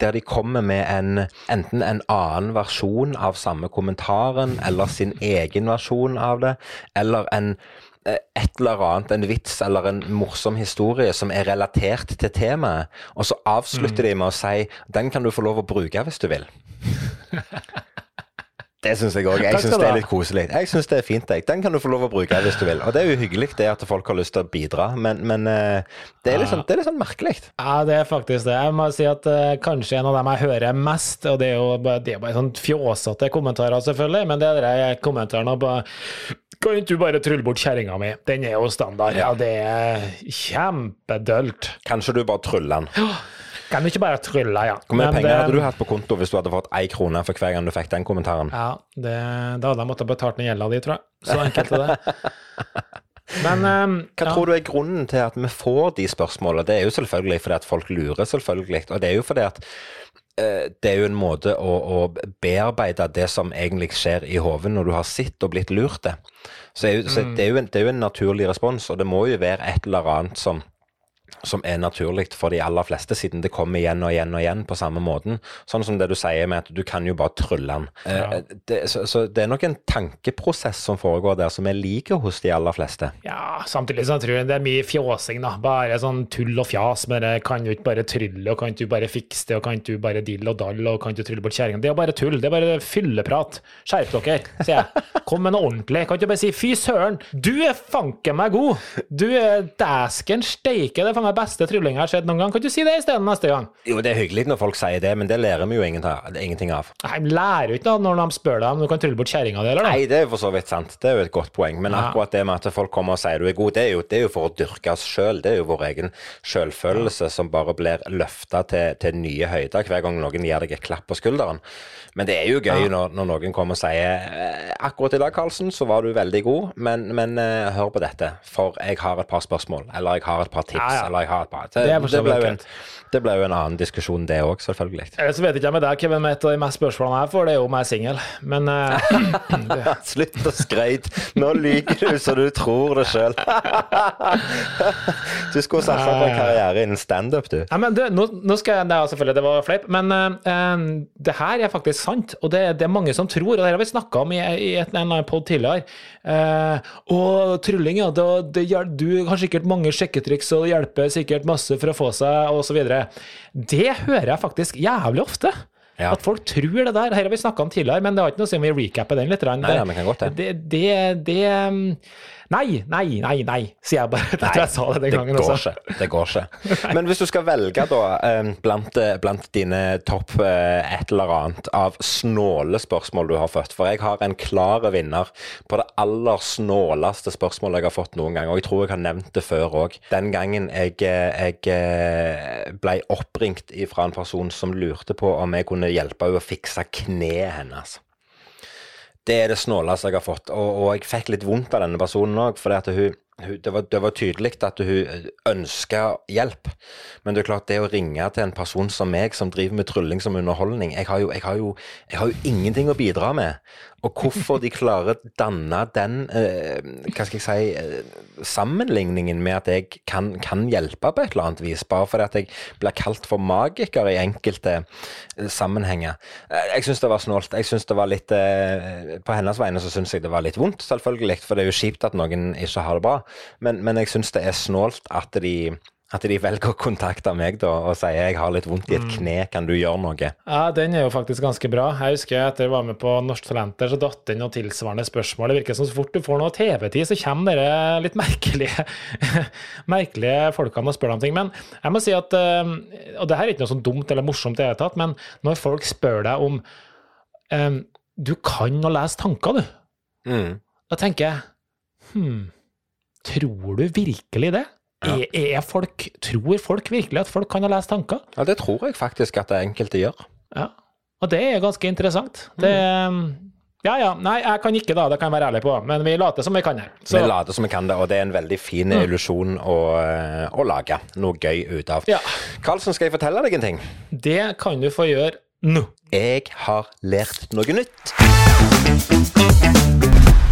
der de kommer med en, enten en annen versjon av samme kommentaren, eller sin egen versjon av det, eller en et eller annet, en vits eller en morsom historie som er relatert til temaet, og så avslutter de med å si 'den kan du få lov å bruke hvis du vil'. Det syns jeg òg. Jeg syns det er litt koselig. Jeg synes det er fint. Jeg. Den kan du få lov å bruke hvis du vil. Og det er jo hyggelig det at folk har lyst til å bidra, men, men eh, det, er litt sånn, er sånn merkelig. Ja, det er faktisk det. Jeg må si at uh, kanskje en av dem jeg hører mest, og det er jo bare, det er bare sånn fjåsete kommentarer, selvfølgelig, men det er de kommentarene på Kan ikke du bare trylle bort kjerringa mi? Den er jo standard. Ja, det er kjempedølt. Kanskje du bare tryller den. Kan du ikke bare trylle, ja. Hvor mye penger det- hadde du hatt på konto hvis du hadde fått én krone for hver gang du fikk den kommentaren? Ja, det, da hadde jeg måttet betalt ned gjelda di, tror jeg. Så enkelt er det. Men um, Hva ja. tror du er grunnen til at vi får de spørsmålene? Det er jo selvfølgelig fordi at folk lurer, selvfølgelig. Og det er jo fordi at eh, det er jo en måte å, å bearbeide det som egentlig skjer i hodet når du har sett og blitt lurt det. Så, er jo, så det, er jo en, det er jo en naturlig respons, og det må jo være et eller annet som som er naturlig for de aller fleste, siden det kommer igjen og igjen og igjen på samme måten. Sånn som det du sier med at du kan jo bare trylle den. Ja. det, så, så det er nok en tankeprosess som foregår der, som er like hos de aller fleste. Ja, samtidig så tror jeg det er mye fjåsing, da. Bare sånn tull og fjas. Men det kan du ikke bare trylle, og kan du bare fikse det, og kan du bare dill og dall, og kan du trylle bort kjerringa. Det er bare tull. Det er bare fylleprat. Skjerp dere, sier jeg. Kom med noe ordentlig. Kan du bare si fy søren, du er fanken meg god! Du er dæsken steike, det er meg beste tryllinga jeg har sett noen gang. Kan du si det isteden neste gang? Jo, det er hyggelig når folk sier det, men det lærer vi jo ingenting av. Nei, de lærer jo ikke noe når de spør deg om du kan trylle bort kjerringa di, eller? noe. Nei, det er jo for så vidt sant. Det er jo et godt poeng. Men Ja. akkurat det med at folk kommer og sier du er god, det er jo, det er jo for å dyrke oss sjøl. Det er jo vår egen sjølfølelse som bare blir løfta til, til nye høyder hver gang noen gir deg et klapp på skulderen. Men det er jo gøy når, når noen kommer og sier eh, akkurat i dag, Karlsen, så var du veldig god, men, men eh, hør på dette, for jeg har et par spørsmål, eller jeg har et par tips, Ja, eller jeg har et par Det, Det det, ble jo en, det ble jo en annen diskusjon, det òg, selvfølgelig. Ellers så vet ikke jeg med deg, Kevin, men et av de mest spørsmålene jeg får, det er jo om jeg er singel. Men eh, Slutt å skryte. Nå lyver du så du tror det sjøl. Du skulle satsa på en karriere innen standup, du. Ja, men du, nå, nå skal jeg, det, er selvfølgelig, det var fleip, men eh, eh, det her er faktisk sant, og det, det er mange som tror, og det har vi snakka om i, i et, en annen pod tidligere. Uh, og trylling, ja, Det, det, du har sikkert mange sjekketriks, og det hjelper sikkert masse for å få seg, osv. Det hører jeg faktisk jævlig ofte. Ja. At folk tror det der. Her har vi snakka om tidligere, men det har ikke noe å si om vi recapper den litt. Nei, det, ja, men kan godt det. det, det, det um, Nei, nei, nei, nei, sier jeg bare. Jeg tror jeg sa det den gangen det går også. ikke. Det går ikke. Men hvis du skal velge da eh, blant, eh, blant dine topp eh, et eller annet av snåle spørsmål du har fått, for jeg har en klar vinner på det aller snåleste spørsmålet jeg har fått noen gang, og jeg tror jeg har nevnt det før òg. Den gangen jeg, jeg ble oppringt fra en person som lurte på om jeg kunne hjelpe henne å fikse kneet hennes. Det er det snåleste jeg har fått, og, og jeg fikk litt vondt av denne personen òg, for det, var, det var tydelig at hun ønska hjelp. Men det er klart, det å ringe til en person som meg, som driver med trylling som underholdning Jeg har jo, jeg har jo, jeg har jo ingenting å bidra med. Og hvorfor de klarer å danne den eh, hva skal jeg si, eh, sammenligningen med at jeg kan, kan, hjelpe på et eller annet vis, bare fordi at jeg blir kalt for magiker i enkelte eh, sammenhenger. Eh, jeg syns det var snålt. Jeg synes det var litt eh, På hennes vegne så syns jeg det var litt vondt, selvfølgelig, for det er jo kjipt at noen ikke har det bra, men, men jeg syns det er snålt at de at de velger å kontakte meg da, og sier jeg har litt vondt i et kne, kan du gjøre noe? Ja, den er jo faktisk ganske bra. Jeg husker etter jeg var med på Norsk Talenter, så datt det inn noen tilsvarende spørsmål. Det virker som så fort du får noe TV-tid, så kommer dere litt merkelige, merkelige folkene og spør om ting. Men jeg må si at, eh, og det her er ikke noe sånn dumt eller morsomt i det hele tatt, men når folk spør deg om um, Du kan å lese tanker, du. Mm. Da tenker jeg Hm, tror du virkelig det? Ja. Er, er folk, tror folk virkelig at folk kan ha lest tanker? Ja, det tror jeg faktisk at det enkelte gjør. Ja, og det er ganske interessant. Det Ja ja, nei, jeg kan ikke da, det kan jeg være ærlig på, men vi later som vi kan. Så. Vi later som vi kan det, og det er en veldig fin mm. illusjon å, å, lage noe gøy ut av. Ja. Karlsen, skal jeg fortelle deg en ting? Det kan du få gjøre nå. Jeg har lært noe nytt.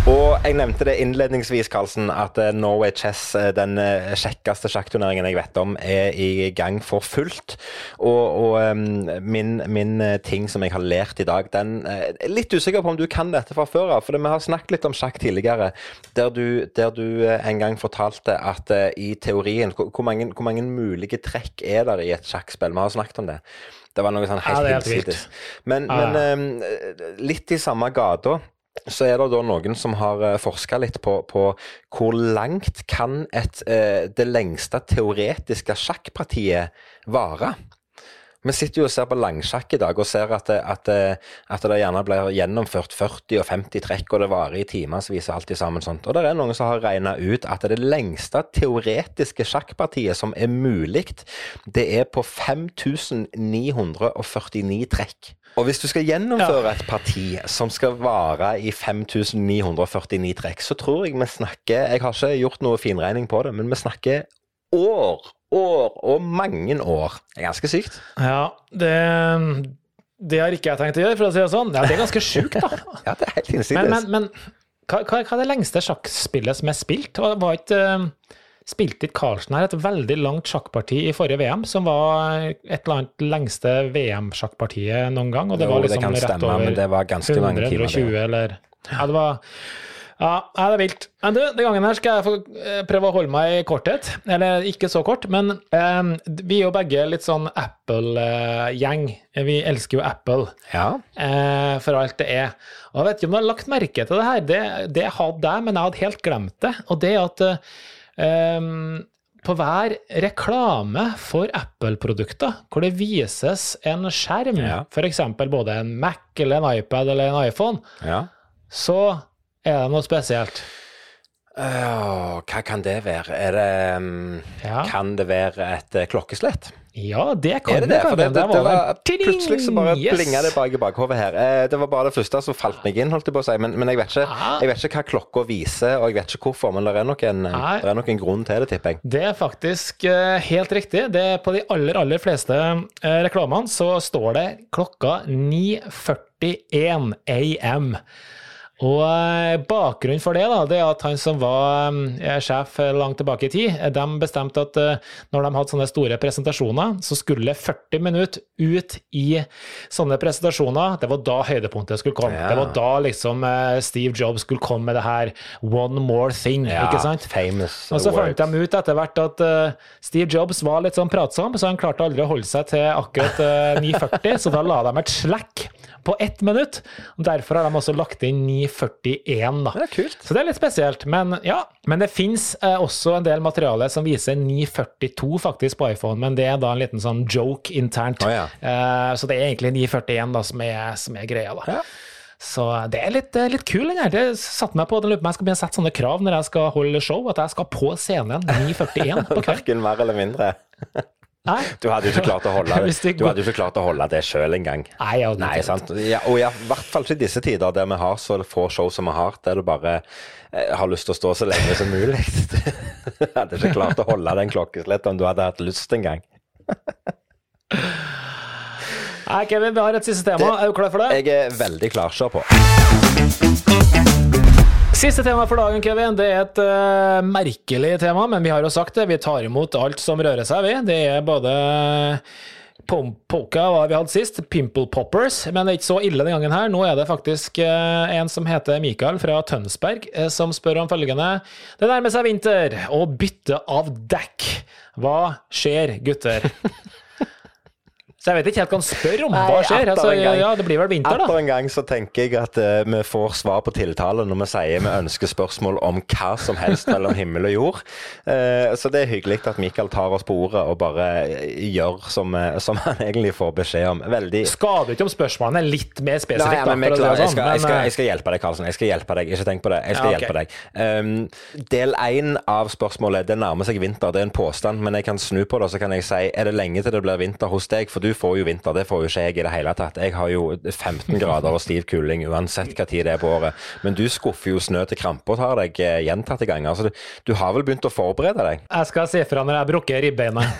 Og jeg nevnte det innledningsvis, Karlsen, at eh, Norway Chess, eh, den eh, kjekkeste sjakkturneringen jeg vet om, er i gang for fullt. Og, og min, min, ting som jeg har lært i dag, den er litt usikker på om du kan dette fra før av. For vi har snakket litt om sjakk tidligere, der du, der du en gang fortalte at i teorien hvor mange, hvor mange mulige trekk er der i et sjakkspill? Vi har snakket om det. Det var noe sånn helt ja, hinsides. Men, ja. men litt i samme gata så er det da noen som har eh, forska litt på, på, hvor langt kan et, eh, det lengste teoretiske sjakkpartiet vare. Vi sitter jo og ser på langsjakk i dag og ser at det, at, det, at det, gjerne blir gjennomført 40 og 50 trekk, og det varer i timevis og alt sammen sånt. Og det er noen som har regna ut at det lengste teoretiske sjakkpartiet som er mulig, det er på 5949 trekk. Og hvis du skal gjennomføre et parti som skal vare i 5949 trekk, så tror jeg vi snakker Jeg har ikke gjort noe finregning på det, men vi snakker år, år og mange år. Det er ganske sykt. Ja, det, det har ikke jeg tenkt å gjøre, for å si det sånn. Ja, det er ganske sjukt, da. ja, det er helt hinsides. Men, men, men hva, hva, er det lengste sjakkspillet som er spilt? Var ikke spilte ikke Karlsen her et veldig langt sjakkparti i forrige VM, som var et eller annet lengste VM-sjakkpartiet noen gang. Og det jo, var liksom det kan rett stemme, over men det var ganske 100, mange timer. 120, eller Ja, det var ja, det er vilt. Men du, den gangen her skal jeg få eh, prøve å holde meg i korthet. Eller ikke så kort, men um, vi er jo begge litt sånn Apple-gjeng. Vi elsker jo Apple ja. uh, for alt det er. Og jeg vet ikke om du har lagt merke til det her, det, det hadde jeg, men jeg hadde helt glemt det. Og det at Um, på hver reklame for Apple-produkter, hvor det vises en skjerm, ja. f.eks. både en Mac eller en iPad eller en iPhone, ja. så er det noe spesielt. Uh, hva kan det være? Det, um, ja. Kan det være et uh, klokkeslett? Ja, det kan er det. det, for det, det, det var, plutselig så bare yes. blinga det bak i bakhodet her. Eh, det var bare det første som falt meg inn, holdt jeg på å si. Men, men jeg, vet ikke, ah. jeg, vet ikke, hva klokka viser, og jeg vet ikke hvorfor. Men det er nok en, er nok en grunn til det, tipper jeg. Det er faktisk helt riktig. Det på de aller, aller fleste reklamene så står det klokka 9.41 AM. Og eh, Bakgrunnen for det da, det er at han som var eh, sjef langt tilbake i tid, eh, de bestemte at når de hadde sånne store presentasjoner, så skulle 40 minutter ut i sånne presentasjoner. Det var da høydepunktet skulle komme. Ja. Det var da liksom Steve Jobs skulle komme med det her one more thing. Ja, ikke sant? Famous Og så fant de ut etter hvert at Steve Jobs var litt sånn pratsom, så han klarte aldri å holde seg til akkurat 9.40, så da la de et slack på ett minutt. Derfor har de også lagt inn 941, da. Det er kult. Så det er litt spesielt. Men ja, men det fins eh, også en del materiale som viser 942 faktisk på iPhone, men det er da en liten sånn joke internt. Oh, ja. Eh, så det er egentlig 941 da som er, som er greia, da. Ja. Så det er litt, eh, litt kul, den her. Det satte meg på den lurer på om jeg skal begynne å sette sånne krav når jeg skal holde show, at jeg skal på scenen 941 på kveld. Verken mer eller mindre. Nei, Du hadde jo ikke klart å holde det det Du hadde jo ikke klart å holde det sjøl engang. Nei, Nei, sant. Ja, og i hvert fall ikke i disse tider der vi har så få show som vi har, der du bare eh, har lyst til å stå så lenge som mulig. Du hadde ikke klart å holde den klokkeslettet om du hadde hatt lyst engang. Nei, Kevin, vi har et siste tema. Er du klar for det? Jeg er veldig klar. Kjør på. Siste tema for dagen, Kevin. Det er et uh, merkelig tema, men vi har jo sagt det. Vi tar imot alt som rører seg, vi. Det er både pom- polka, hva vi hadde sist, pimple poppers, men det er ikke så ille den gangen her. Nå er det faktisk eh, en som heter Mikael fra Tønsberg, eh, som spør om følgende. Det nærmer seg vinter, og bytte av dekk. Hva skjer, gutter? Så jeg vet ikke helt hva han spør om. Hva Nei, skjer? Altså, gang. ja, det blir vel vinter, da. Etter en gang så tenker jeg at uh, vi får svar på tiltale når vi sier vi ønsker spørsmål om hva som helst mellom himmel og jord. Uh, så det er hyggelig at Mikael tar oss på ordet og bare eh, gjør som, som han egentlig får beskjed om. Veldig Skader ikke om spørsmålene er litt mer Nei, spesifikke. ja, men det jeg, sånn, skal, jeg, skal, jeg skal hjelpe deg, Karlsen. Jeg skal hjelpe deg. Ikke tenk på det. Jeg skal Ja, ok. hjelpe deg. Um, del én av spørsmålet det nærmer seg vinter. Det er en påstand, men jeg kan snu på det. Så kan jeg si er det lenge til det blir vinter hos deg? For du får jo vinter. Det får jo ikke jeg i det hele tatt. Jeg har jo 15 grader og stiv kuling uansett hva tid det er på året. Men du skuffer jo snø til krampa tar deg eh, gjentatte ganger. Så du, du har vel begynt å forberede deg? Jeg skal si fra når jeg brukker ribbeina.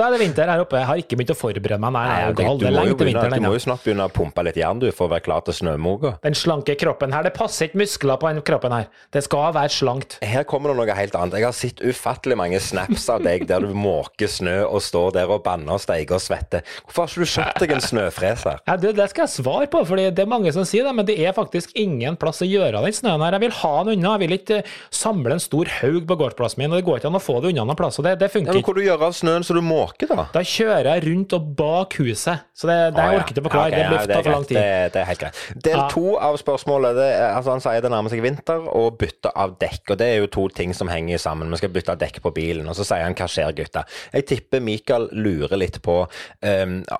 Da er det vinter her oppe. Jeg har ikke begynt å forberede meg. Nei, jeg er gal. Det er lenge til vinteren du må jo snart begynne å pumpe litt jern du, for å være klar til snømoga. Den slanke kroppen her, det passer ikke muskler på den kroppen her. Det skal være slankt. Her kommer det noe helt annet. Jeg har sett ufattelig mange snaps av deg der du måker snø og står der og banner og steiger og svetter. Hvorfor har ikke du kjøpt deg en snøfreser? Ja, det, det skal jeg svare på, for det er mange som sier det, men det er faktisk ingen plass å gjøre den snøen her. Jeg vil ha den unna. Jeg vil ikke eh, samle en stor haug på gårdsplassen min, og det går ikke an å få det unna noen plass. og det, det Ja, funker men Hva Hvor du gjør av snøen så du måker, da? Da kjører jeg rundt og bak huset, så det, det ah, ja. orker ikke forklare. Ja, det ja, blir ja, for lang tid. Det, det er helt greit. Del Ja. to av spørsmålet det, er- altså Han sier det nærmer seg vinter og bytte av dekk. og Det er jo to ting som henger sammen. Vi skal bytte av dekk på bilen. Og så sier han hva skjer, gutta? Jeg tipper Mikael lurer litt på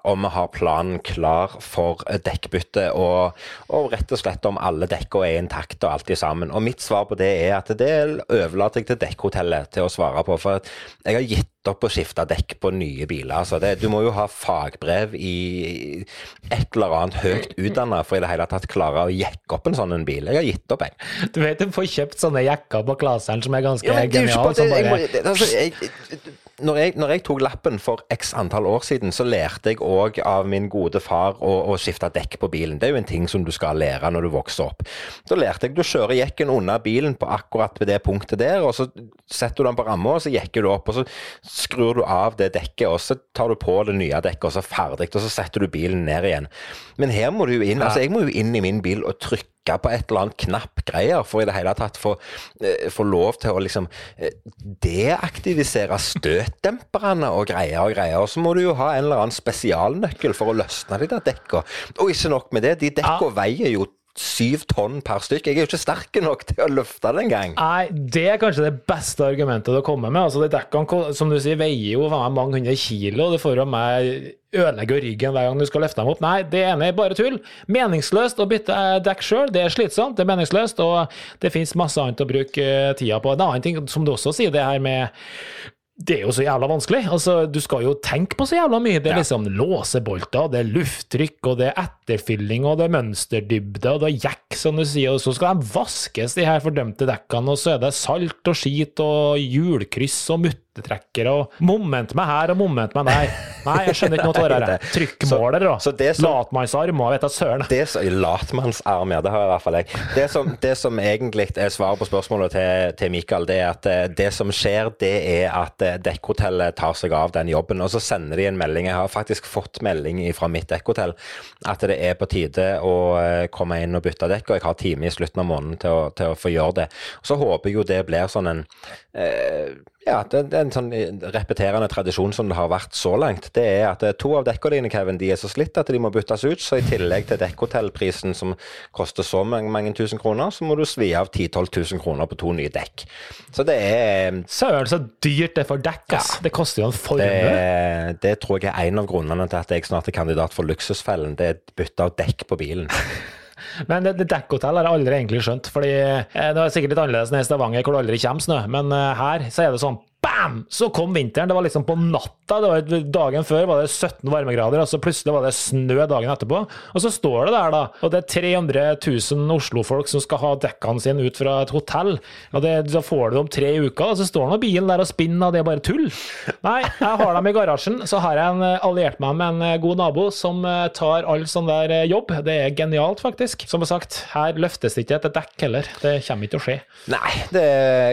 om vi har planen klar for dekkbytte, og, og rett og slett om alle dekkene er intakte og alt sammen. Og mitt svar på det er at det overlater jeg til dekkhotellet til å svare på. For jeg har gitt opp å skifte dekk på nye biler. Altså det, du må jo ha fagbrev i et eller annet høyt utdanna for i det hele tatt klare å jekke opp en sånn en bil. Jeg har gitt opp, jeg. Du vet du får kjøpt sånne jekker på Klaseren som er ganske Ja, geniale. ikke bare jeg må, altså, jeg, når, jeg, når jeg tok lappen for x antall år siden, så lærte jeg òg av min gode far å, å skifte dekk på bilen. Det er jo en ting som du skal lære når du vokser opp. Da lærte jeg du kjører jekken under bilen på akkurat ved det punktet der, og så setter du den på ramma, og så jekker du opp, og så skrur du av det dekket, og så tar du på det nye dekket, og så ferdig, og så setter du bilen ned igjen. Men her må du jo inn, altså jeg må jo inn i min bil og trykke på et eller annet knapp-greier for i det hele tatt få, eh, få lov til å liksom eh, deaktivisere støtdemperne og greier og greier. Og så må du jo ha en eller annen spesialnøkkel for å løsne de der dekka. Og ikke nok med det, de dekka veier jo syv tonn per stykk. Jeg er jo ikke sterk nok til å løfte det engang. Nei, det er kanskje det beste argumentet du kommer med. Altså, de dekkene som du sier, veier jo mange hundre kilo. Det får jo meg ødelegge ryggen hver gang du skal løfte dem opp. Nei, det ene er bare tull. Meningsløst å bytte eh, dekk sjøl. Det er slitsomt, det er meningsløst, og det fins masse annet å bruke eh, tida på. En annen ting som du også sier, det her med det er jo så jævla vanskelig. Altså, Du skal jo tenke på så jævla mye. Det er liksom låsebolter, det er lufttrykk, og det er etterfylling, og det er mønsterdybde, og det er jekk, som du sier, og så skal de vaskes, de her fordømte dekkene, og så er det salt og skit og hjulkryss og muttetrekkere og moment meg her og moment meg der. Nei, jeg skjønner ikke noe av det her. Trykkmåler, da. latmannsarm og vet da søren. Det som, latmannsarm, ja, det har jeg i hvert fall jeg. Det som, det som egentlig er svaret på spørsmålet til, til Mikael, det er at eh, det som skjer, det er at eh, dekkhotellet tar seg av den jobben, og så sender de en melding. Jeg har faktisk fått melding fra mitt dekkhotell at det er på tide å eh, komme inn og bytte dekk, og jeg har time i slutten av måneden til å, til å få gjøre det. Så håper jeg jo det blir sånn en eh, ja, det, det, er en sånn repeterende tradisjon som det har vært så langt. Det er at to av dekkene dine Kevin, de er så slitt at de må byttes ut. Så i tillegg til dekkhotellprisen som koster så mange, mange tusen kroner, så må du svi av 10 000-12 000 kroner på to nye dekk. Så det er Søren, så dyrt det er for dekk, ass. Ja, det koster jo en formue. Det, det, tror jeg er en av grunnene til at jeg snart er kandidat for Luksusfellen. Det er bytte av dekk på bilen. Men det, det dekkhotell har jeg aldri egentlig skjønt. fordi eh, Det er sikkert litt annerledes enn i Stavanger, hvor det aldri kommer snø. Men eh, her så er det sånn bam! Så kom vinteren. Det var liksom på natta. det var Dagen før var det 17 varmegrader, og så plutselig var det snø dagen etterpå. Og så står det der, da, og det er 300 000 Oslo-folk som skal ha dekkene sine ut fra et hotell. og det, Så får du det om tre uker, og så står nå bilen der og spinner, og det er bare tull. Nei, jeg har dem i garasjen. Så har jeg en, eh, alliert meg med en god nabo som tar all sånn der jobb. Det er genialt, faktisk. Som sagt, her løftes det ikke et dekk heller. Det kommer ikke til å skje. Nei, det,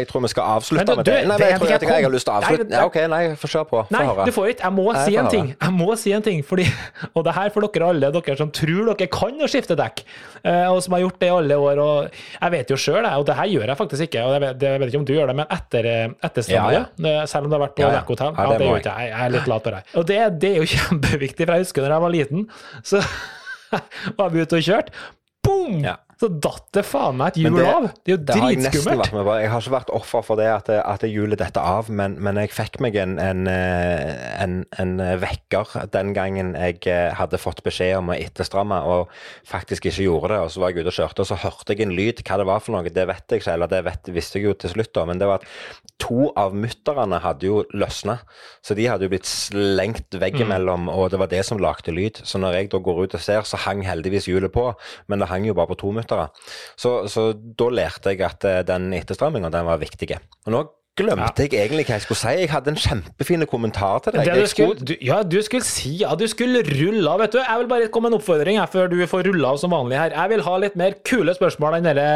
jeg tror vi skal avslutte med det. Nei, jeg, tror, jeg, jeg, har lyst til å avslutte. Nei, ja, ok, nei, få se på. Nei, du får ikke. Jeg må nei, si en ting. Jeg må si en ting, fordi, Og det her for dere alle, dere som tror dere kan å skifte dekk, eh, og som har gjort det i alle år. og Jeg vet jo sjøl, og det her gjør jeg faktisk ikke. og Jeg vet, jeg vet ikke om du gjør det, men etter, etter ja, ja. Eh, selv om det har vært på ja, ja. dekkhotell. Ja, det, det gjør ikke jeg. Jeg er litt lat på det. Og det, det er jo kjempeviktig, for jeg husker da jeg var liten, så var vi ute og kjørte. Boom! Ja så datt det faen meg et hjul av. Det er jo dritskummelt. Jeg, jeg har ikke vært offer for det at, at hjulet detter av, men, men, jeg fikk meg en, en, eh, en, en, vekker den gangen jeg eh, hadde fått beskjed om å etterstramme og faktisk ikke gjorde det. Og så var jeg ute og kjørte, og så hørte jeg en lyd. Hva det var for noe, det vet jeg ikke, eller det vet, visste jeg jo til slutt, da. Men det var at to av mutterne hadde jo løsna. Så de hadde jo blitt slengt veggimellom, mm. og det var det som lagde lyd. Så når jeg da går ut og ser, så hang heldigvis hjulet på, men det hang jo bare på to mutter lyttere. Så, så da lærte jeg at eh, den etterstramminga var viktig. Og nå glemte ja. jeg egentlig hva jeg skulle si. Jeg hadde en kjempefin kommentar til deg. Du skulle, du, ja, du skulle si ja, du skulle rulle av. vet du. Jeg vil bare komme med en oppfordring her, før du får rulle av som vanlig her. Jeg vil ha litt mer kule spørsmål enn det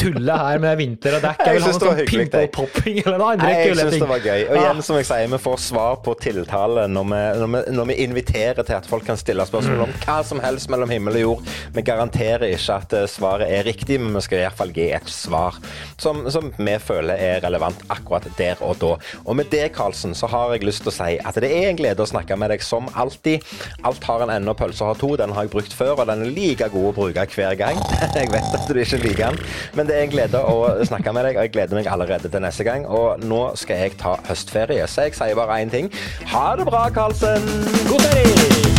tullet her med vinter og dekk. Jeg vil ha noe sånn pimple-popping eller noe andre Nei, kule ting. Jeg syns det var gøy. Og igjen, som jeg sier, vi får svar på tiltale når vi, når vi, når vi inviterer til at folk kan stille spørsmål om hva som helst mellom himmel og jord. Vi garanterer ikke at eh, svaret er riktig, men vi skal i hvert fall gi et svar som, som vi føler er relevant akkurat der og da. Og med det, Karlsen, så har jeg lyst til å si at det er en glede å snakke med deg som alltid. Alt har en ende, og pølser har to. Den har jeg brukt før, og den er like god å bruke hver gang. Jeg vet at du ikke liker den, men det er en glede å snakke med deg, og jeg gleder meg allerede til neste gang. Og nå skal jeg ta høstferie, så jeg sier bare én ting. Ha det bra, Karlsen! God ferie!